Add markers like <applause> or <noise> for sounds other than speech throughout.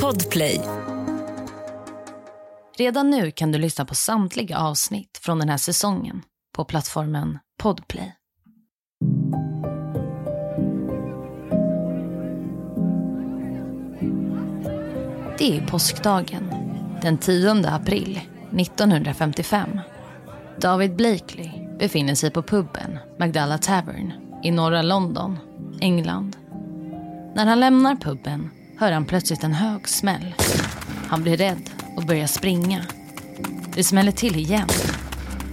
Podplay. Redan nu kan du lyssna på samtliga avsnitt från den här säsongen på plattformen Podplay. Det är påskdagen, den 10 april 1955. David Blakely befinner sig på puben Magdala Tavern i norra London, England. När han lämnar puben hör han plötsligt en hög smäll. Han blir rädd och börjar springa. Det smäller till igen.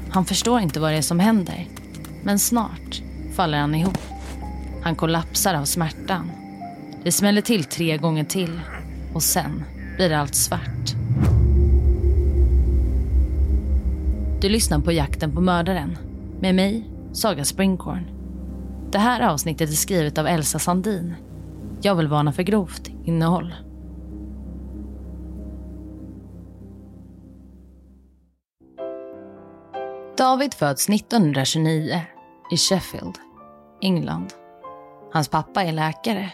Han förstår inte vad det är som händer. Men snart faller han ihop. Han kollapsar av smärtan. Det smäller till tre gånger till och sen blir allt svart. Du lyssnar på Jakten på mördaren med mig, Saga Springhorn. Det här avsnittet är skrivet av Elsa Sandin. Jag vill varna för grovt innehåll. David föds 1929 i Sheffield, England. Hans pappa är läkare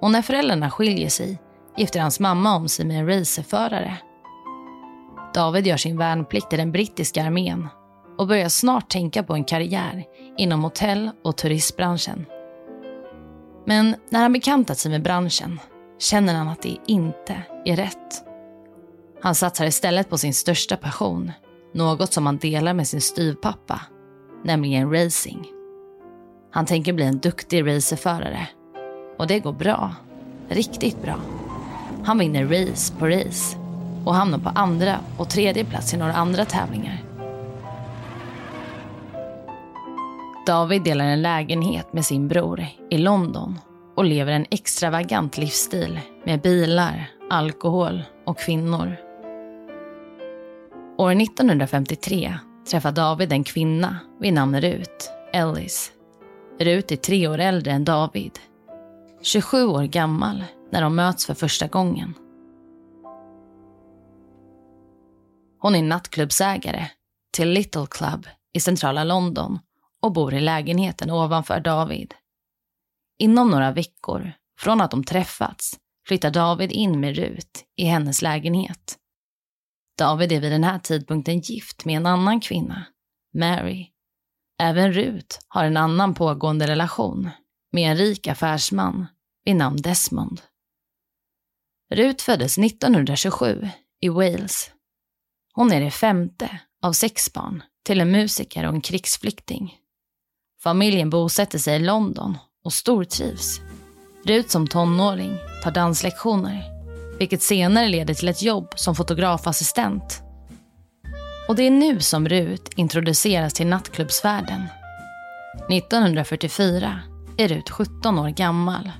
och när föräldrarna skiljer sig gifter hans mamma om sig med en racerförare. David gör sin värnplikt i den brittiska armén och börjar snart tänka på en karriär inom hotell och turistbranschen. Men när han bekantat sig med branschen känner han att det inte är rätt. Han satsar istället på sin största passion, något som han delar med sin styvpappa, nämligen racing. Han tänker bli en duktig racerförare. Och det går bra. Riktigt bra. Han vinner race på race och hamnar på andra och tredje plats i några andra tävlingar. David delar en lägenhet med sin bror i London och lever en extravagant livsstil med bilar, alkohol och kvinnor. År 1953 träffar David en kvinna vid namn Rut Ellis. Rut är tre år äldre än David. 27 år gammal när de möts för första gången. Hon är nattklubbsägare till Little Club i centrala London och bor i lägenheten ovanför David. Inom några veckor från att de träffats flyttar David in med Rut i hennes lägenhet. David är vid den här tidpunkten gift med en annan kvinna, Mary. Även Rut har en annan pågående relation med en rik affärsman vid namn Desmond. Rut föddes 1927 i Wales. Hon är det femte av sex barn till en musiker och en krigsflykting. Familjen bosätter sig i London och stortrivs. Rut som tonåring tar danslektioner, vilket senare leder till ett jobb som fotografassistent. Och det är nu som Rut introduceras till nattklubbsvärlden. 1944 är Rut 17 år gammal.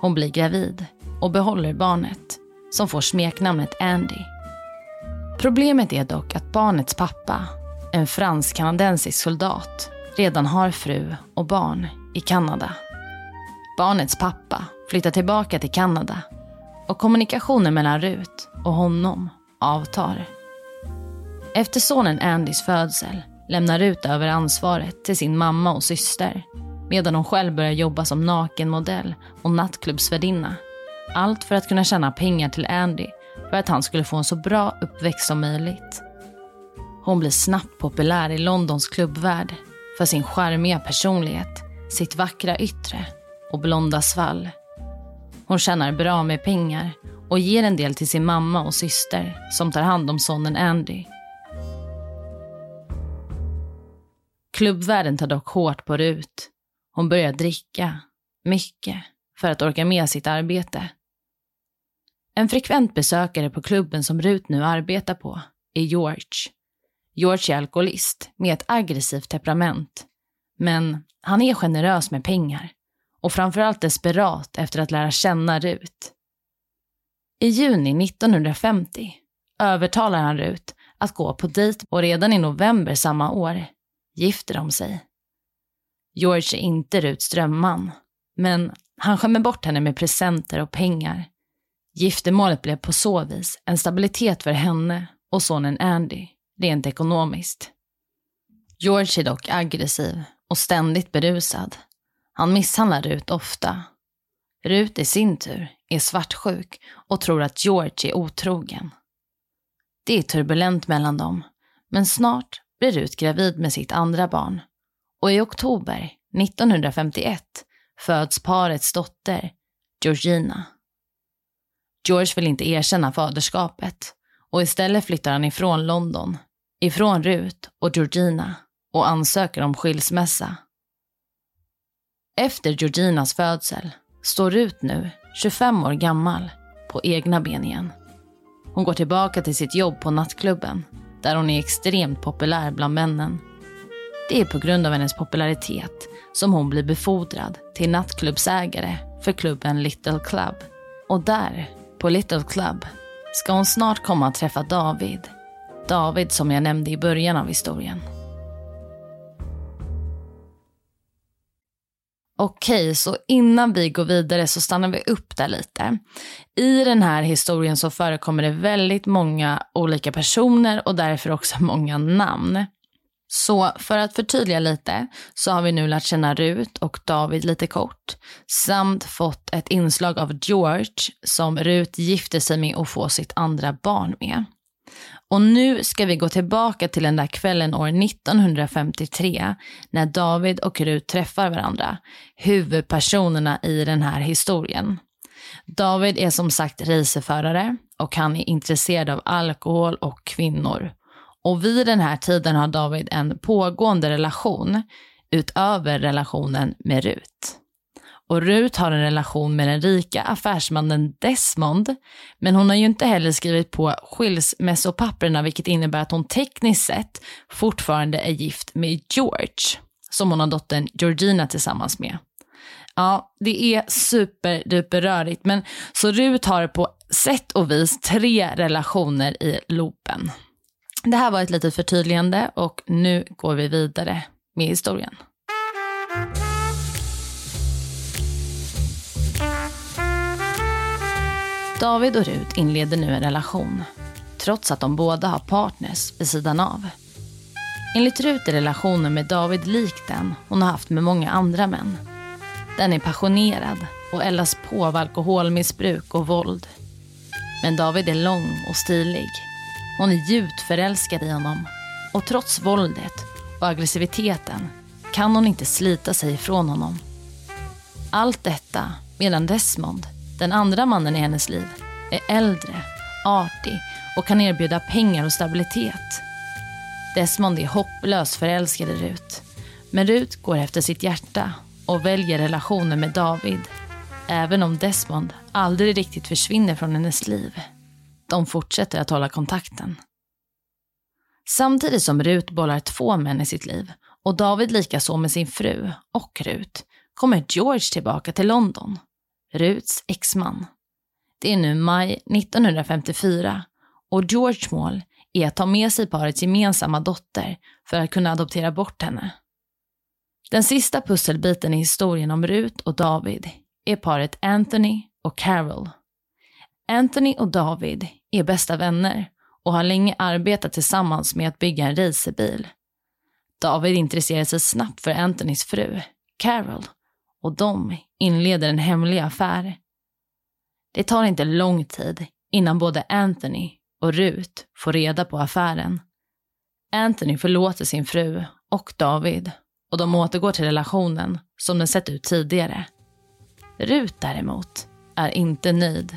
Hon blir gravid och behåller barnet, som får smeknamnet Andy. Problemet är dock att barnets pappa, en fransk-kanadensisk soldat, redan har fru och barn i Kanada. Barnets pappa flyttar tillbaka till Kanada och kommunikationen mellan Rut och honom avtar. Efter sonen Andys födsel lämnar Rut över ansvaret till sin mamma och syster medan hon själv börjar jobba som nakenmodell och nattklubbsvärdinna. Allt för att kunna tjäna pengar till Andy för att han skulle få en så bra uppväxt som möjligt. Hon blir snabbt populär i Londons klubbvärld för sin charmiga personlighet, sitt vackra yttre och blonda svall. Hon tjänar bra med pengar och ger en del till sin mamma och syster som tar hand om sonen Andy. Klubbvärlden tar dock hårt på Rut. Hon börjar dricka, mycket, för att orka med sitt arbete. En frekvent besökare på klubben som Rut nu arbetar på är George. George är alkoholist med ett aggressivt temperament. Men han är generös med pengar och framförallt desperat efter att lära känna Rut. I juni 1950 övertalar han Rut att gå på dejt och redan i november samma år gifter de sig. George är inte Ruts drömman, men han skämmer bort henne med presenter och pengar. Giftermålet blev på så vis en stabilitet för henne och sonen Andy, rent ekonomiskt. George är dock aggressiv och ständigt berusad. Han misshandlar Rut ofta. Rut i sin tur är svartsjuk och tror att George är otrogen. Det är turbulent mellan dem, men snart blir Rut gravid med sitt andra barn. Och i oktober 1951 föds parets dotter, Georgina. George vill inte erkänna faderskapet och istället flyttar han ifrån London, ifrån Rut och Georgina och ansöker om skilsmässa. Efter Georginas födsel står Rut nu, 25 år gammal, på egna ben igen. Hon går tillbaka till sitt jobb på nattklubben, där hon är extremt populär bland männen. Det är på grund av hennes popularitet som hon blir befordrad till nattklubbsägare för klubben Little Club. Och där, på Little Club, ska hon snart komma att träffa David. David som jag nämnde i början av historien. Okej, så innan vi går vidare så stannar vi upp där lite. I den här historien så förekommer det väldigt många olika personer och därför också <laughs> många namn. Så för att förtydliga lite så har vi nu lärt känna Rut och David lite kort samt fått ett inslag av George som Rut gifte sig med och får sitt andra barn med. Och nu ska vi gå tillbaka till den där kvällen år 1953 när David och Rut träffar varandra, huvudpersonerna i den här historien. David är som sagt racerförare och han är intresserad av alkohol och kvinnor. Och vid den här tiden har David en pågående relation utöver relationen med Rut. Och Rut har en relation med den rika affärsmannen Desmond, men hon har ju inte heller skrivit på skilsmässopapperna, vilket innebär att hon tekniskt sett fortfarande är gift med George, som hon har dottern Georgina tillsammans med. Ja, det är superduper rörigt, men så Rut har på sätt och vis tre relationer i loopen. Det här var ett litet förtydligande och nu går vi vidare med historien. David och Rut inleder nu en relation, trots att de båda har partners vid sidan av. Enligt Rut är relationen med David lik den hon har haft med många andra män. Den är passionerad och eldas på av alkoholmissbruk och våld. Men David är lång och stilig. Hon är djupt förälskad i honom. Och trots våldet och aggressiviteten kan hon inte slita sig ifrån honom. Allt detta medan Desmond den andra mannen i hennes liv är äldre, artig och kan erbjuda pengar och stabilitet. Desmond är hopplöst förälskad i Rut. Men Rut går efter sitt hjärta och väljer relationen med David. Även om Desmond aldrig riktigt försvinner från hennes liv. De fortsätter att hålla kontakten. Samtidigt som Rut bollar två män i sitt liv och David likaså med sin fru och Rut kommer George tillbaka till London. Ruts exman. Det är nu maj 1954 och George mål är att ta med sig parets gemensamma dotter för att kunna adoptera bort henne. Den sista pusselbiten i historien om Rut och David är paret Anthony och Carol. Anthony och David är bästa vänner och har länge arbetat tillsammans med att bygga en racerbil. David intresserar sig snabbt för Anthonys fru, Carol, och de inleder en hemlig affär. Det tar inte lång tid innan både Anthony och Rut får reda på affären. Anthony förlåter sin fru och David och de återgår till relationen som den sett ut tidigare. Rut däremot är inte nöjd.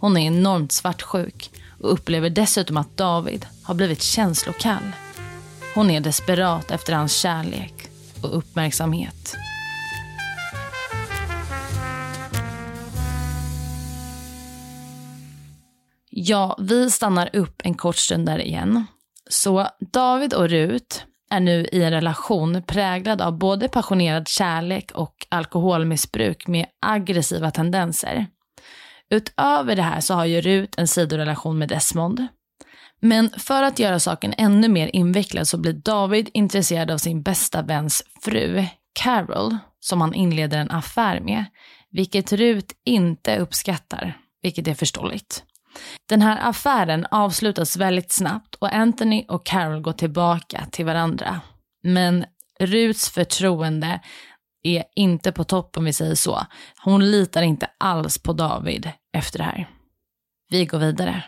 Hon är enormt svartsjuk och upplever dessutom att David har blivit känslokall. Hon är desperat efter hans kärlek och uppmärksamhet. Ja, vi stannar upp en kort stund där igen. Så David och Rut är nu i en relation präglad av både passionerad kärlek och alkoholmissbruk med aggressiva tendenser. Utöver det här så har ju Rut en sidorelation med Desmond. Men för att göra saken ännu mer invecklad så blir David intresserad av sin bästa väns fru, Carol, som han inleder en affär med, vilket Rut inte uppskattar, vilket är förståeligt. Den här affären avslutas väldigt snabbt och Anthony och Carol går tillbaka till varandra. Men Ruts förtroende är inte på topp om vi säger så. Hon litar inte alls på David efter det här. Vi går vidare.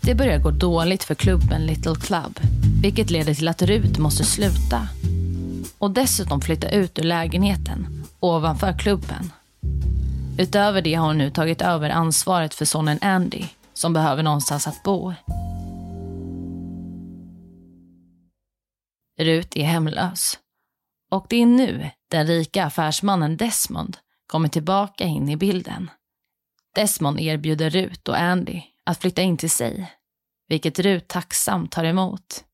Det börjar gå dåligt för klubben Little Club, vilket leder till att Rut måste sluta. Och dessutom flytta ut ur lägenheten ovanför klubben. Utöver det har hon nu tagit över ansvaret för sonen Andy, som behöver någonstans att bo. Rut är hemlös. Och det är nu den rika affärsmannen Desmond kommer tillbaka in i bilden. Desmond erbjuder Rut och Andy att flytta in till sig, vilket Rut tacksamt tar emot.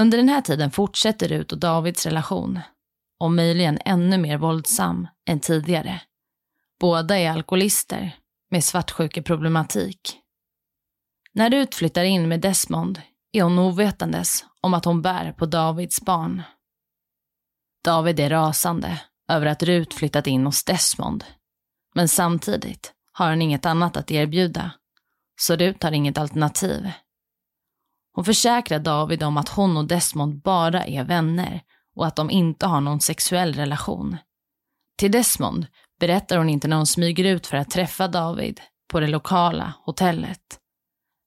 Under den här tiden fortsätter Rut och Davids relation, och möjligen ännu mer våldsam än tidigare. Båda är alkoholister med svartsjukeproblematik. När Rut flyttar in med Desmond är hon ovetandes om att hon bär på Davids barn. David är rasande över att Rut flyttat in hos Desmond. Men samtidigt har han inget annat att erbjuda, så Rut har inget alternativ. Hon försäkrar David om att hon och Desmond bara är vänner och att de inte har någon sexuell relation. Till Desmond berättar hon inte när hon smyger ut för att träffa David på det lokala hotellet.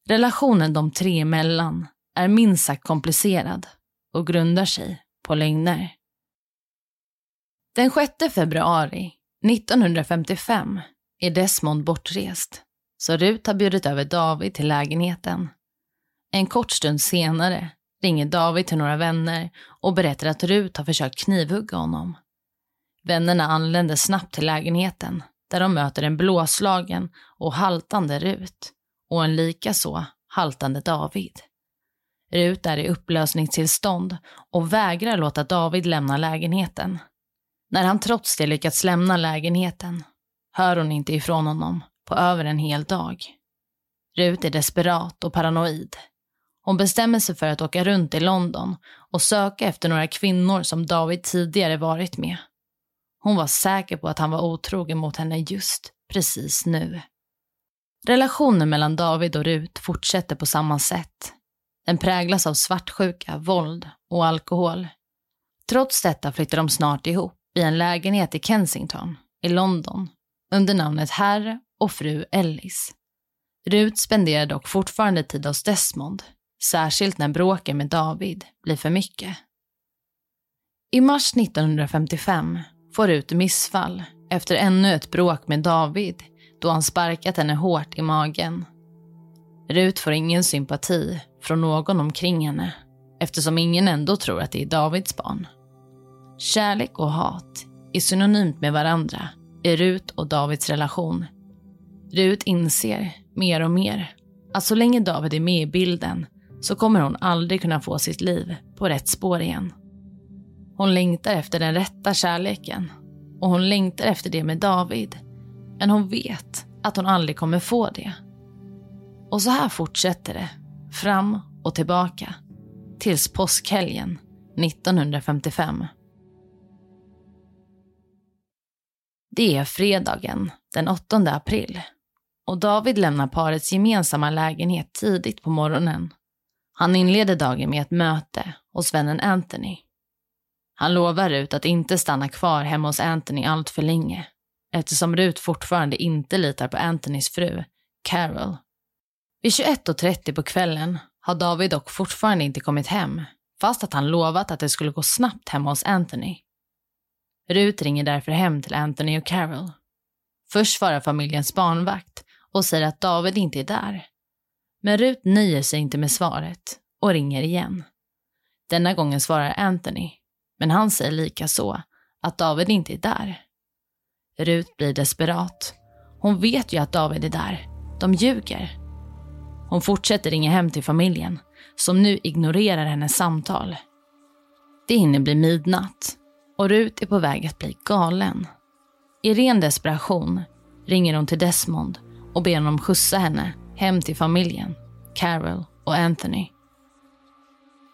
Relationen de tre emellan är minst sagt komplicerad och grundar sig på lögner. Den 6 februari 1955 är Desmond bortrest, så Rut har bjudit över David till lägenheten. En kort stund senare ringer David till några vänner och berättar att Rut har försökt knivhugga honom. Vännerna anländer snabbt till lägenheten där de möter en blåslagen och haltande Rut och en likaså haltande David. Rut är i upplösningstillstånd och vägrar låta David lämna lägenheten. När han trots det lyckats lämna lägenheten hör hon inte ifrån honom på över en hel dag. Rut är desperat och paranoid. Hon bestämmer sig för att åka runt i London och söka efter några kvinnor som David tidigare varit med. Hon var säker på att han var otrogen mot henne just precis nu. Relationen mellan David och Rut fortsätter på samma sätt. Den präglas av svartsjuka, våld och alkohol. Trots detta flyttar de snart ihop i en lägenhet i Kensington i London under namnet herr och fru Ellis. Rut spenderar dock fortfarande tid hos Desmond, särskilt när bråken med David blir för mycket. I mars 1955 får Rut missfall efter ännu ett bråk med David då han sparkat henne hårt i magen. Rut får ingen sympati från någon omkring henne eftersom ingen ändå tror att det är Davids barn. Kärlek och hat är synonymt med varandra i Rut och Davids relation. Rut inser mer och mer att så länge David är med i bilden så kommer hon aldrig kunna få sitt liv på rätt spår igen. Hon längtar efter den rätta kärleken och hon längtar efter det med David. Men hon vet att hon aldrig kommer få det. Och så här fortsätter det, fram och tillbaka, tills påskhelgen 1955. Det är fredagen den 8 april och David lämnar parets gemensamma lägenhet tidigt på morgonen. Han inleder dagen med ett möte hos vännen Anthony. Han lovar Rut att inte stanna kvar hemma hos Anthony allt för länge eftersom Rut fortfarande inte litar på Anthonys fru, Carol. Vid 21.30 på kvällen har David dock fortfarande inte kommit hem fast att han lovat att det skulle gå snabbt hemma hos Anthony. Rut ringer därför hem till Anthony och Carol. Först svarar familjens barnvakt och säger att David inte är där. Men Rut nöjer sig inte med svaret och ringer igen. Denna gången svarar Anthony, men han säger lika så att David inte är där. Rut blir desperat. Hon vet ju att David är där. De ljuger. Hon fortsätter ringa hem till familjen, som nu ignorerar hennes samtal. Det hinner bli midnatt och Rut är på väg att bli galen. I ren desperation ringer hon till Desmond och ber honom skjutsa henne hem till familjen, Carol och Anthony.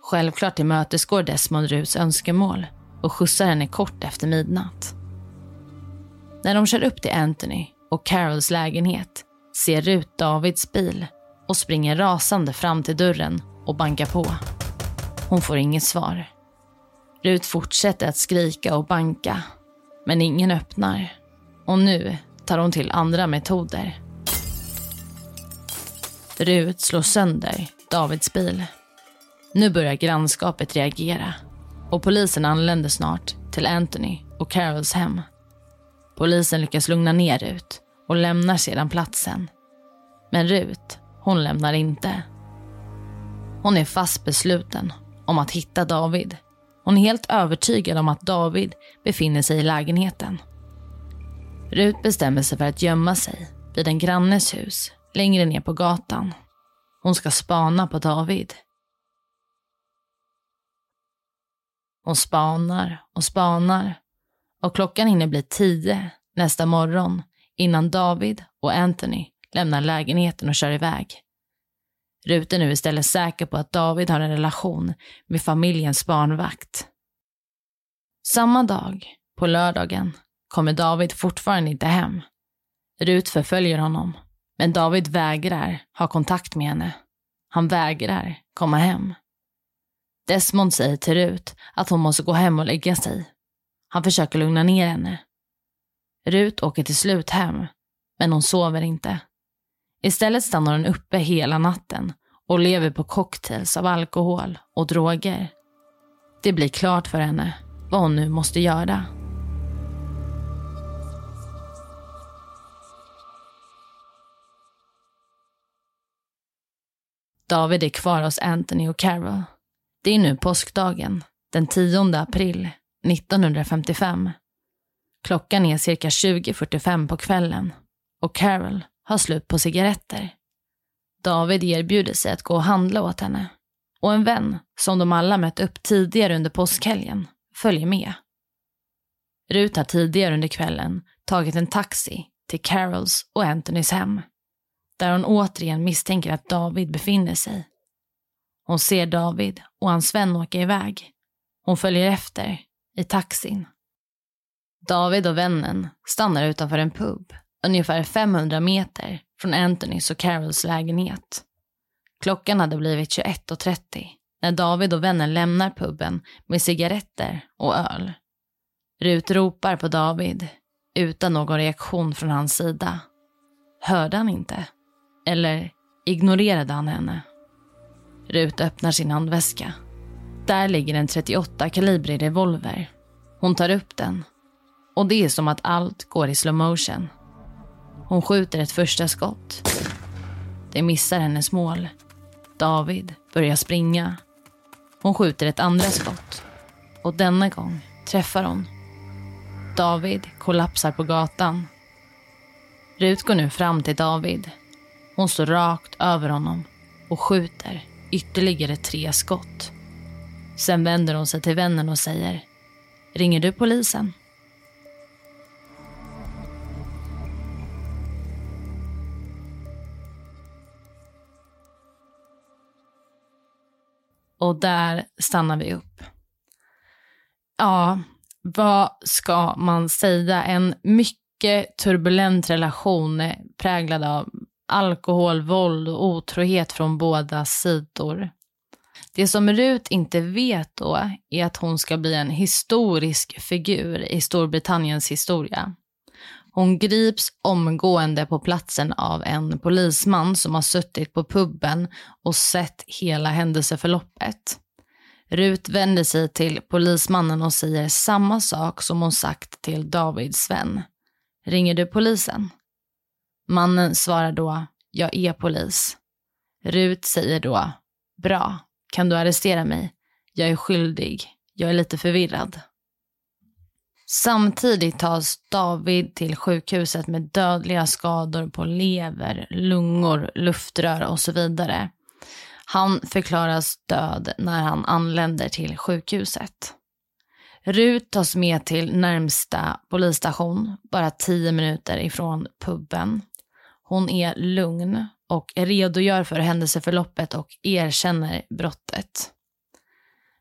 Självklart tillmötesgår Desmond Rus önskemål och skjutsar henne kort efter midnatt. När de kör upp till Anthony och Carols lägenhet ser Rut Davids bil och springer rasande fram till dörren och bankar på. Hon får inget svar. Rut fortsätter att skrika och banka, men ingen öppnar. Och nu tar hon till andra metoder. Rut slår sönder Davids bil. Nu börjar grannskapet reagera och polisen anländer snart till Anthony och Carols hem. Polisen lyckas lugna ner Rut och lämnar sedan platsen. Men Rut, hon lämnar inte. Hon är fast besluten om att hitta David. Hon är helt övertygad om att David befinner sig i lägenheten. Rut bestämmer sig för att gömma sig vid en grannes hus längre ner på gatan. Hon ska spana på David. Hon spanar och spanar och klockan hinner bli tio nästa morgon innan David och Anthony lämnar lägenheten och kör iväg. Rut är nu istället säker på att David har en relation med familjens barnvakt. Samma dag, på lördagen, kommer David fortfarande inte hem. Rut förföljer honom, men David vägrar ha kontakt med henne. Han vägrar komma hem. Desmond säger till Rut att hon måste gå hem och lägga sig. Han försöker lugna ner henne. Rut åker till slut hem, men hon sover inte. Istället stannar hon uppe hela natten och lever på cocktails av alkohol och droger. Det blir klart för henne vad hon nu måste göra. David är kvar hos Anthony och Carol. Det är nu påskdagen, den 10 april 1955. Klockan är cirka 20.45 på kvällen och Carol har slut på cigaretter. David erbjuder sig att gå och handla åt henne och en vän som de alla mött upp tidigare under påskhelgen följer med. Rut har tidigare under kvällen tagit en taxi till Carols och Anthonys hem där hon återigen misstänker att David befinner sig. Hon ser David och hans vän åka iväg. Hon följer efter i taxin. David och vännen stannar utanför en pub ungefär 500 meter från Anthonys och Carols lägenhet. Klockan hade blivit 21.30 när David och vännen lämnar puben med cigaretter och öl. Rut ropar på David utan någon reaktion från hans sida. Hörde han inte? Eller ignorerade han henne? Rut öppnar sin handväska. Där ligger en 38 kalibrig revolver. Hon tar upp den. Och det är som att allt går i slow motion. Hon skjuter ett första skott. Det missar hennes mål. David börjar springa. Hon skjuter ett andra skott. Och denna gång träffar hon. David kollapsar på gatan. Rut går nu fram till David. Hon står rakt över honom och skjuter ytterligare tre skott. Sen vänder hon sig till vännen och säger Ringer du polisen? Och där stannar vi upp. Ja, vad ska man säga? En mycket turbulent relation eh, präglad av alkohol, våld och otrohet från båda sidor. Det som Rut inte vet då är att hon ska bli en historisk figur i Storbritanniens historia. Hon grips omgående på platsen av en polisman som har suttit på puben och sett hela händelseförloppet. Rut vänder sig till polismannen och säger samma sak som hon sagt till Davids vän. Ringer du polisen? Mannen svarar då, jag är polis. Rut säger då, bra, kan du arrestera mig? Jag är skyldig, jag är lite förvirrad. Samtidigt tas David till sjukhuset med dödliga skador på lever, lungor, luftrör och så vidare. Han förklaras död när han anländer till sjukhuset. Rut tas med till närmsta polisstation, bara tio minuter ifrån puben. Hon är lugn och redogör för händelseförloppet och erkänner brottet.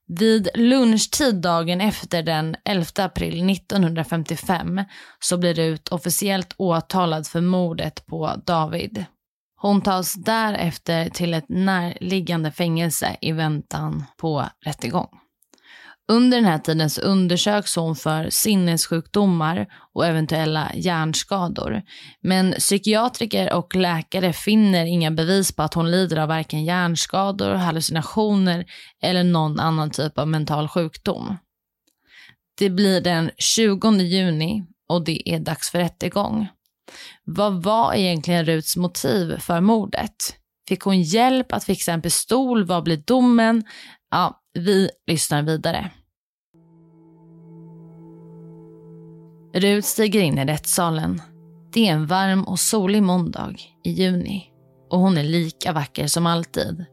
Vid lunchtid dagen efter den 11 april 1955 så blir Rut officiellt åtalad för mordet på David. Hon tas därefter till ett närliggande fängelse i väntan på rättegång. Under den här tiden så undersöks hon för sinnessjukdomar och eventuella hjärnskador. Men psykiatriker och läkare finner inga bevis på att hon lider av varken hjärnskador, hallucinationer eller någon annan typ av mental sjukdom. Det blir den 20 juni och det är dags för rättegång. Vad var egentligen Ruts motiv för mordet? Fick hon hjälp att fixa en pistol? Vad blir domen? Ja, vi lyssnar vidare. Rut stiger in i rättssalen. Det är en varm och solig måndag i juni och hon är lika vacker som alltid.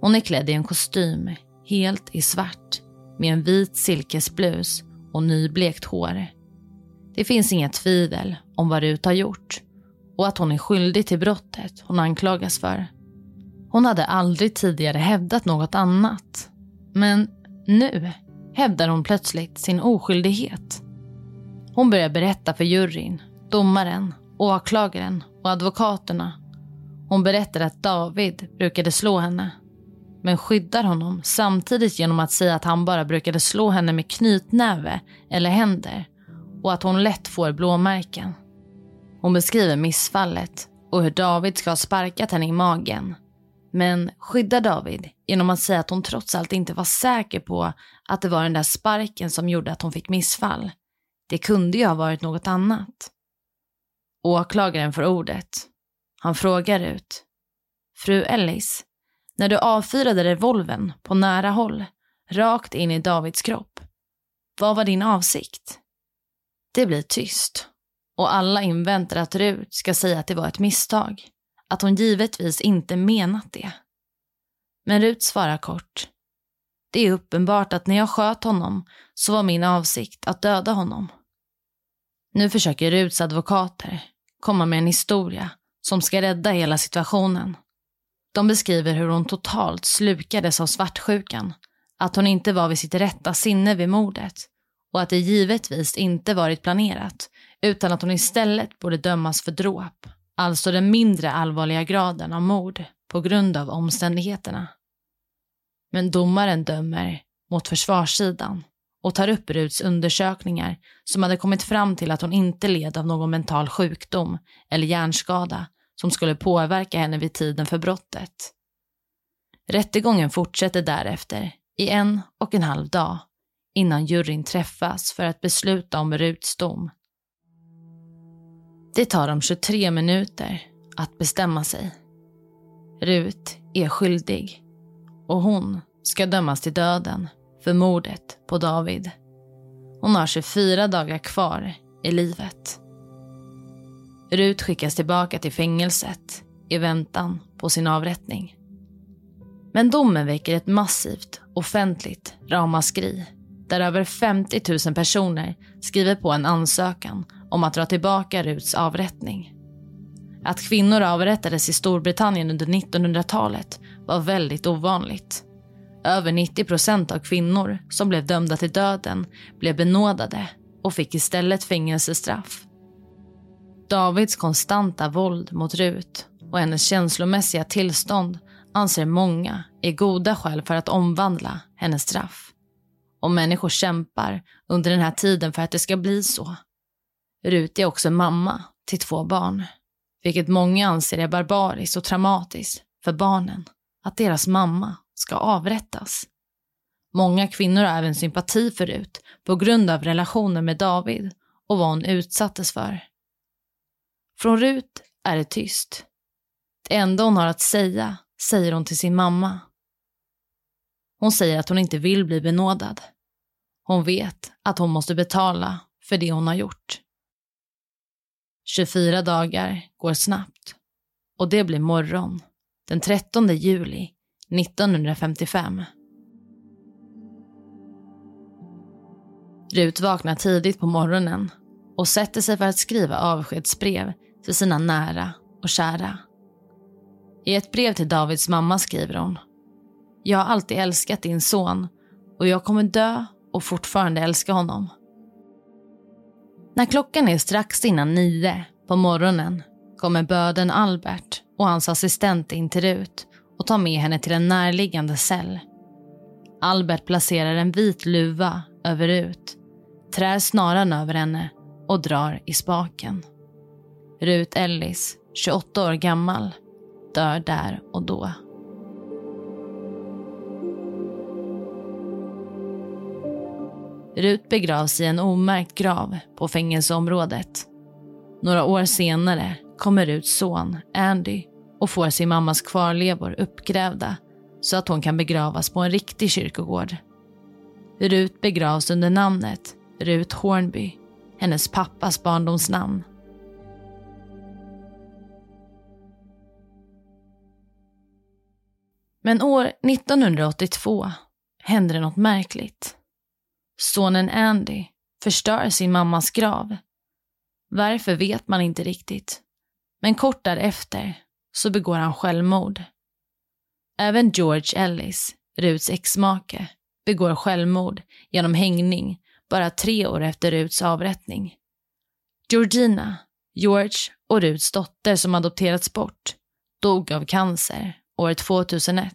Hon är klädd i en kostym, helt i svart, med en vit silkesblus och nyblekt hår. Det finns inga tvivel om vad Rut har gjort och att hon är skyldig till brottet hon anklagas för. Hon hade aldrig tidigare hävdat något annat. Men nu hävdar hon plötsligt sin oskyldighet. Hon börjar berätta för juryn, domaren, åklagaren och advokaterna. Hon berättar att David brukade slå henne, men skyddar honom samtidigt genom att säga att han bara brukade slå henne med knytnäve eller händer och att hon lätt får blåmärken. Hon beskriver missfallet och hur David ska ha sparkat henne i magen. Men skyddar David genom att säga att hon trots allt inte var säker på att det var den där sparken som gjorde att hon fick missfall. Det kunde ju ha varit något annat. Åklagaren får ordet. Han frågar ut. Fru Ellis, när du avfyrade revolven på nära håll, rakt in i Davids kropp, vad var din avsikt? Det blir tyst och alla inväntar att Rut ska säga att det var ett misstag. Att hon givetvis inte menat det. Men Rut svarar kort. Det är uppenbart att när jag sköt honom så var min avsikt att döda honom. Nu försöker Ruts advokater komma med en historia som ska rädda hela situationen. De beskriver hur hon totalt slukades av svartsjukan, att hon inte var vid sitt rätta sinne vid mordet och att det givetvis inte varit planerat utan att hon istället borde dömas för dråp, alltså den mindre allvarliga graden av mord på grund av omständigheterna. Men domaren dömer mot försvarssidan och tar upp Ruts undersökningar som hade kommit fram till att hon inte led av någon mental sjukdom eller hjärnskada som skulle påverka henne vid tiden för brottet. Rättegången fortsätter därefter i en och en halv dag innan juryn träffas för att besluta om Ruts dom. Det tar dem 23 minuter att bestämma sig. Rut är skyldig och hon ska dömas till döden för mordet på David. Hon har 24 dagar kvar i livet. Rut skickas tillbaka till fängelset i väntan på sin avrättning. Men domen väcker ett massivt offentligt ramaskri där över 50 000 personer skriver på en ansökan om att dra tillbaka Ruts avrättning. Att kvinnor avrättades i Storbritannien under 1900-talet var väldigt ovanligt. Över 90 procent av kvinnor som blev dömda till döden blev benådade och fick istället fängelsestraff. Davids konstanta våld mot Rut och hennes känslomässiga tillstånd anser många är goda skäl för att omvandla hennes straff. Och människor kämpar under den här tiden för att det ska bli så. Rut är också mamma till två barn, vilket många anser är barbariskt och traumatiskt för barnen att deras mamma ska avrättas. Många kvinnor har även sympati för Rut på grund av relationen med David och vad hon utsattes för. Från Rut är det tyst. Det enda hon har att säga säger hon till sin mamma. Hon säger att hon inte vill bli benådad. Hon vet att hon måste betala för det hon har gjort. 24 dagar går snabbt och det blir morgon den 13 juli 1955. Rut vaknar tidigt på morgonen och sätter sig för att skriva avskedsbrev till sina nära och kära. I ett brev till Davids mamma skriver hon. Jag har alltid älskat din son och jag kommer dö och fortfarande älska honom. När klockan är strax innan nio på morgonen kommer böden Albert och hans assistent in till Rut och tar med henne till en närliggande cell. Albert placerar en vit luva över Rut, trär snaran över henne och drar i spaken. Rut Ellis, 28 år gammal, dör där och då. Rut begravs i en omärkt grav på fängelseområdet. Några år senare kommer Ruts son, Andy, och får sin mammas kvarlevor uppgrävda så att hon kan begravas på en riktig kyrkogård. Rut begravs under namnet Rut Hornby, hennes pappas barndomsnamn. Men år 1982 händer det något märkligt. Sonen Andy förstör sin mammas grav. Varför vet man inte riktigt. Men kort därefter så begår han självmord. Även George Ellis, Ruts exmake, begår självmord genom hängning bara tre år efter Ruts avrättning. Georgina, George och Ruts dotter som adopterats bort dog av cancer år 2001,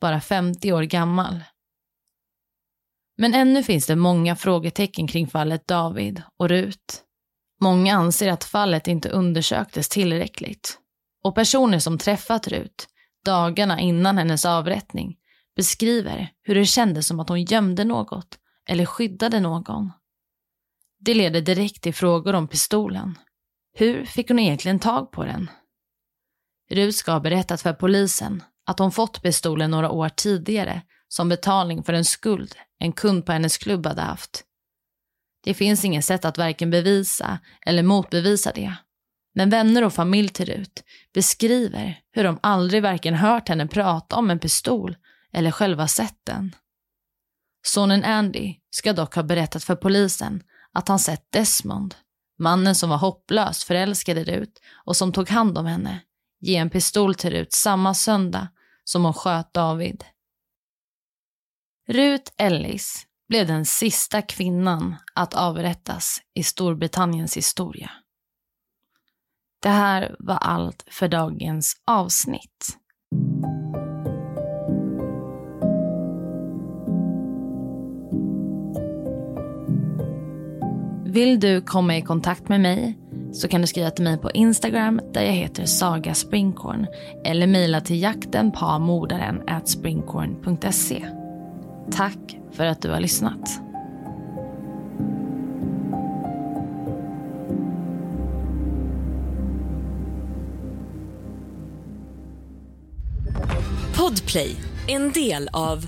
bara 50 år gammal. Men ännu finns det många frågetecken kring fallet David och Rut. Många anser att fallet inte undersöktes tillräckligt. Och personer som träffat Rut dagarna innan hennes avrättning beskriver hur det kändes som att hon gömde något eller skyddade någon. Det leder direkt till frågor om pistolen. Hur fick hon egentligen tag på den? Rut ska ha berättat för polisen att hon fått pistolen några år tidigare som betalning för en skuld en kund på hennes klubb hade haft. Det finns inget sätt att varken bevisa eller motbevisa det. Men vänner och familj till Rut beskriver hur de aldrig varken hört henne prata om en pistol eller själva sett den. Sonen Andy ska dock ha berättat för polisen att han sett Desmond, mannen som var hopplöst förälskad i Rut och som tog hand om henne, ge en pistol till Rut samma söndag som hon sköt David. Rut Ellis blev den sista kvinnan att avrättas i Storbritanniens historia. Det här var allt för dagens avsnitt. Vill du komma i kontakt med mig så kan du skriva till mig på Instagram där jag heter Saga Springkorn eller mejla till jaktenpamordaren springkorn.se. Tack för att du har lyssnat. Podplay, en del av